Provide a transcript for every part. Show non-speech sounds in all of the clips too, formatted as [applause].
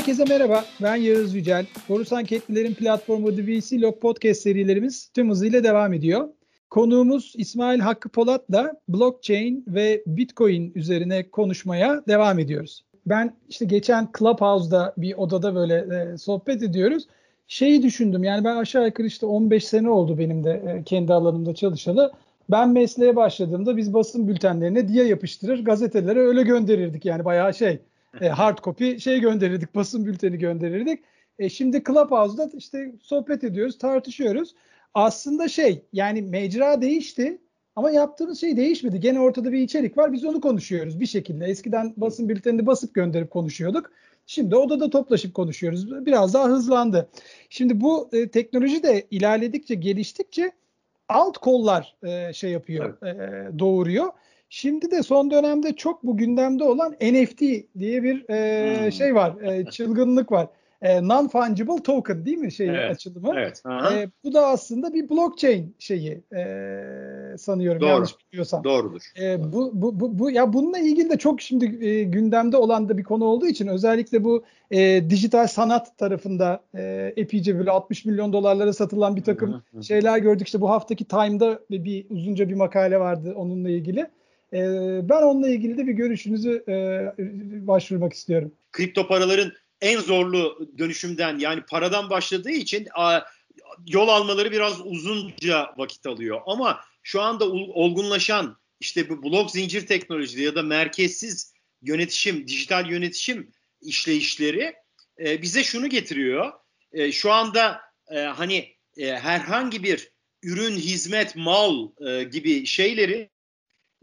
Herkese merhaba, ben Yağız Yücel. Borusan Anketlilerin platformu DVC Log Podcast serilerimiz tüm hızıyla devam ediyor. Konuğumuz İsmail Hakkı Polat'la blockchain ve bitcoin üzerine konuşmaya devam ediyoruz. Ben işte geçen Clubhouse'da bir odada böyle e, sohbet ediyoruz. Şeyi düşündüm yani ben aşağı yukarı işte 15 sene oldu benim de e, kendi alanımda çalışalı. Ben mesleğe başladığımda biz basın bültenlerine diye yapıştırır gazetelere öyle gönderirdik yani bayağı şey e, hard copy şey gönderirdik basın bülteni gönderirdik. E, şimdi Clubhouse'da işte sohbet ediyoruz tartışıyoruz. Aslında şey yani mecra değişti ama yaptığımız şey değişmedi. Gene ortada bir içerik var biz onu konuşuyoruz bir şekilde. Eskiden basın bültenini basıp gönderip konuşuyorduk. Şimdi odada toplaşıp konuşuyoruz. Biraz daha hızlandı. Şimdi bu e, teknoloji de ilerledikçe, geliştikçe alt kollar e, şey yapıyor, evet. e, doğuruyor. Şimdi de son dönemde çok bu gündemde olan NFT diye bir e, hmm. şey var, e, [laughs] çılgınlık var e, non-fungible token değil mi şey evet, açılımı? Evet. E, bu da aslında bir blockchain şeyi e, sanıyorum Doğru. yanlış bilmiyorsam. Doğrudur. E, bu, bu, bu, bu ya bununla ilgili de çok şimdi e, gündemde olan da bir konu olduğu için özellikle bu e, dijital sanat tarafında e, epeyce böyle 60 milyon dolarlara satılan bir takım şeyler gördük. İşte bu haftaki Time'da bir uzunca bir makale vardı onunla ilgili. E, ben onunla ilgili de bir görüşünüzü e, başvurmak istiyorum. Kripto paraların en zorlu dönüşümden yani paradan başladığı için a, yol almaları biraz uzunca vakit alıyor. Ama şu anda olgunlaşan işte bu blok zincir teknolojisi ya da merkezsiz yönetişim, dijital yönetişim işleyişleri e, bize şunu getiriyor. E, şu anda e, hani e, herhangi bir ürün, hizmet, mal e, gibi şeyleri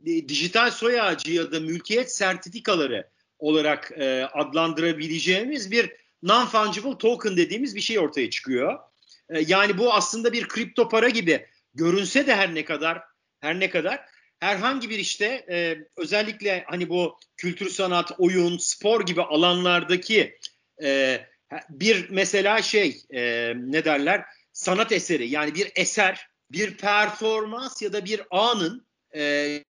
e, dijital soy ağacı ya da mülkiyet sertifikaları olarak e, adlandırabileceğimiz bir non-fungible token dediğimiz bir şey ortaya çıkıyor. E, yani bu aslında bir kripto para gibi görünse de her ne kadar her ne kadar herhangi bir işte e, özellikle hani bu kültür sanat, oyun, spor gibi alanlardaki e, bir mesela şey e, ne derler sanat eseri yani bir eser, bir performans ya da bir anın e,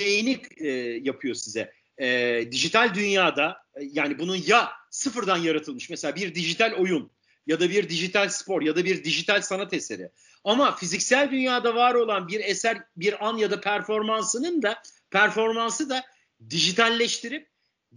şeyini e, yapıyor size e, dijital dünyada e, yani bunun ya sıfırdan yaratılmış mesela bir dijital oyun ya da bir dijital spor ya da bir dijital sanat eseri ama fiziksel dünyada var olan bir eser bir an ya da performansının da performansı da dijitalleştirip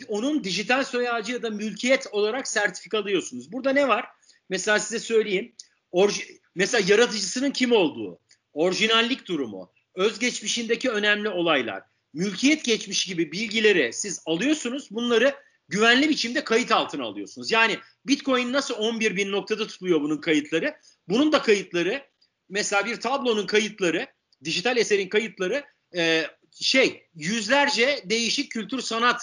onun dijital soy ağacı ya da mülkiyet olarak sertifikalıyorsunuz. Burada ne var? Mesela size söyleyeyim. Orji, mesela yaratıcısının kim olduğu, orijinallik durumu, özgeçmişindeki önemli olaylar, mülkiyet geçmiş gibi bilgileri siz alıyorsunuz. Bunları güvenli biçimde kayıt altına alıyorsunuz. Yani Bitcoin nasıl 11 bin noktada tutuluyor bunun kayıtları? Bunun da kayıtları mesela bir tablonun kayıtları, dijital eserin kayıtları e, şey yüzlerce değişik kültür sanat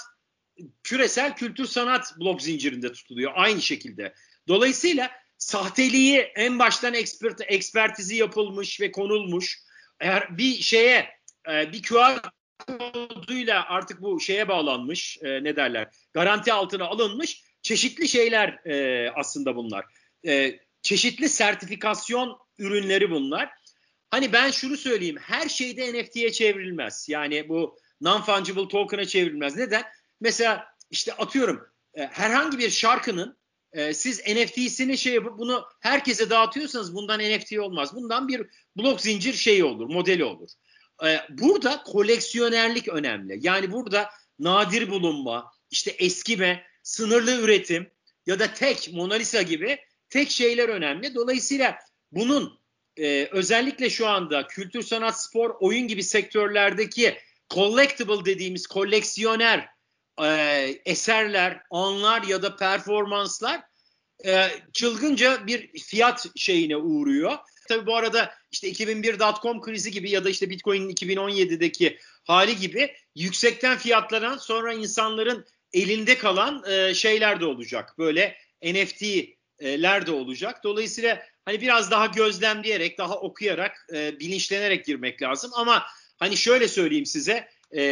küresel kültür sanat blok zincirinde tutuluyor aynı şekilde. Dolayısıyla sahteliği en baştan expert, ekspertizi yapılmış ve konulmuş. Eğer bir şeye e, bir QR koduyla artık bu şeye bağlanmış e, ne derler garanti altına alınmış çeşitli şeyler e, aslında bunlar. E, çeşitli sertifikasyon ürünleri bunlar. Hani ben şunu söyleyeyim her şeyde NFT'ye çevrilmez. Yani bu non-fungible token'a çevrilmez. Neden? Mesela işte atıyorum e, herhangi bir şarkının e, siz NFT'sini şey bunu herkese dağıtıyorsanız bundan NFT olmaz. Bundan bir blok zincir şeyi olur, modeli olur. Ee, burada koleksiyonerlik önemli. Yani burada nadir bulunma, işte eskime, sınırlı üretim ya da tek Mona Lisa gibi tek şeyler önemli. Dolayısıyla bunun e, özellikle şu anda kültür, sanat, spor, oyun gibi sektörlerdeki collectible dediğimiz koleksiyoner e, eserler, anlar ya da performanslar e, çılgınca bir fiyat şeyine uğruyor. Tabii bu arada işte 2001 krizi gibi ya da işte Bitcoin'in 2017'deki hali gibi yüksekten fiyatlanan sonra insanların elinde kalan e, şeyler de olacak. Böyle NFT'ler de olacak. Dolayısıyla hani biraz daha gözlemleyerek, daha okuyarak, e, bilinçlenerek girmek lazım. Ama hani şöyle söyleyeyim size, e,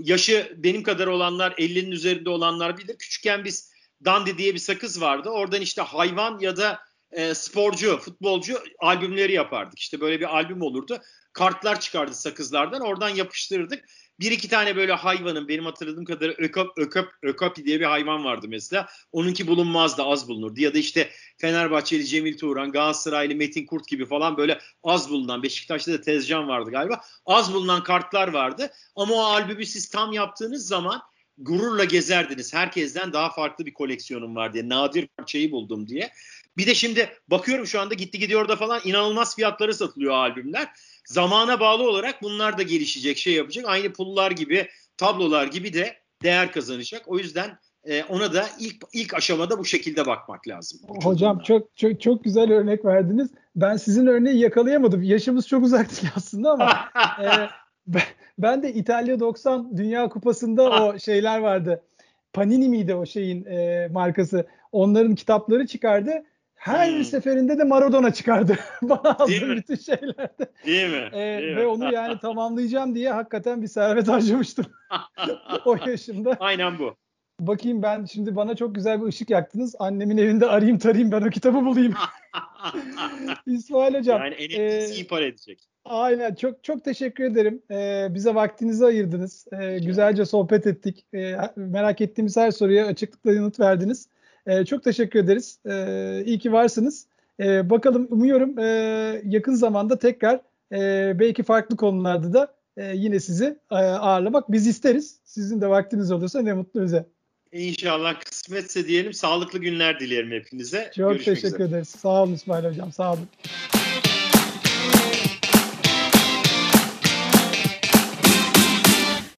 yaşı benim kadar olanlar, 50'nin üzerinde olanlar bilir. Küçükken biz Dandy diye bir sakız vardı. Oradan işte hayvan ya da e, sporcu, futbolcu albümleri yapardık. İşte böyle bir albüm olurdu. Kartlar çıkardı sakızlardan. Oradan yapıştırırdık. Bir iki tane böyle hayvanın benim hatırladığım kadarıyla ökap, ökap, ökapi diye bir hayvan vardı mesela. Onunki bulunmazdı az bulunurdu. Ya da işte Fenerbahçeli Cemil Turan, Galatasaraylı Metin Kurt gibi falan böyle az bulunan Beşiktaş'ta da Tezcan vardı galiba. Az bulunan kartlar vardı. Ama o albümü siz tam yaptığınız zaman gururla gezerdiniz. Herkesten daha farklı bir koleksiyonum var diye. Nadir parçayı buldum diye. Bir de şimdi bakıyorum şu anda gitti gidiyor da falan inanılmaz fiyatları satılıyor albümler. Zamana bağlı olarak bunlar da gelişecek, şey yapacak. Aynı pullar gibi, tablolar gibi de değer kazanacak. O yüzden e, ona da ilk ilk aşamada bu şekilde bakmak lazım. Hocam çok çok çok güzel örnek verdiniz. Ben sizin örneği yakalayamadım. Yaşımız çok uzak değil aslında ama [laughs] e, [laughs] ben de İtalya 90 Dünya Kupası'nda o şeyler vardı. Panini miydi o şeyin e, markası? Onların kitapları çıkardı. Her hmm. seferinde de Maradona çıkardı. [laughs] Bana aldığı bütün şeylerde. Değil mi? Ee, Değil ve mi? onu yani [laughs] tamamlayacağım diye hakikaten bir servet harcamıştım. o yaşımda. Aynen bu. Bakayım ben şimdi bana çok güzel bir ışık yaktınız. Annemin evinde arayayım tarayayım ben o kitabı bulayım. [laughs] İsmail Hocam. Yani en iyi para edecek. Aynen çok çok teşekkür ederim. Ee, bize vaktinizi ayırdınız. Ee, güzelce sohbet ettik. Ee, merak ettiğimiz her soruya açıklıkla yanıt verdiniz. Ee, çok teşekkür ederiz. Ee, iyi ki varsınız. Ee, bakalım umuyorum e, yakın zamanda tekrar e, belki farklı konularda da e, yine sizi e, ağırlamak biz isteriz. Sizin de vaktiniz olursa ne mutlu bize. İnşallah kısmetse diyelim. Sağlıklı günler dilerim hepinize. Çok Görüşmek teşekkür üzere. ederiz. Sağ olun İsmail Hocam. Sağ olun.